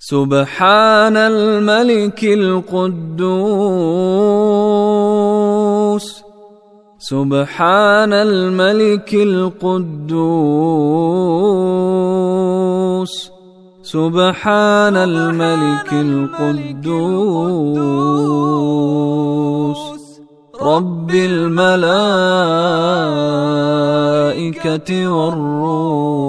سبحان الملك القدوس. سبحان الملك القدوس. سبحان الملك القدوس. رب الملائكة والروح.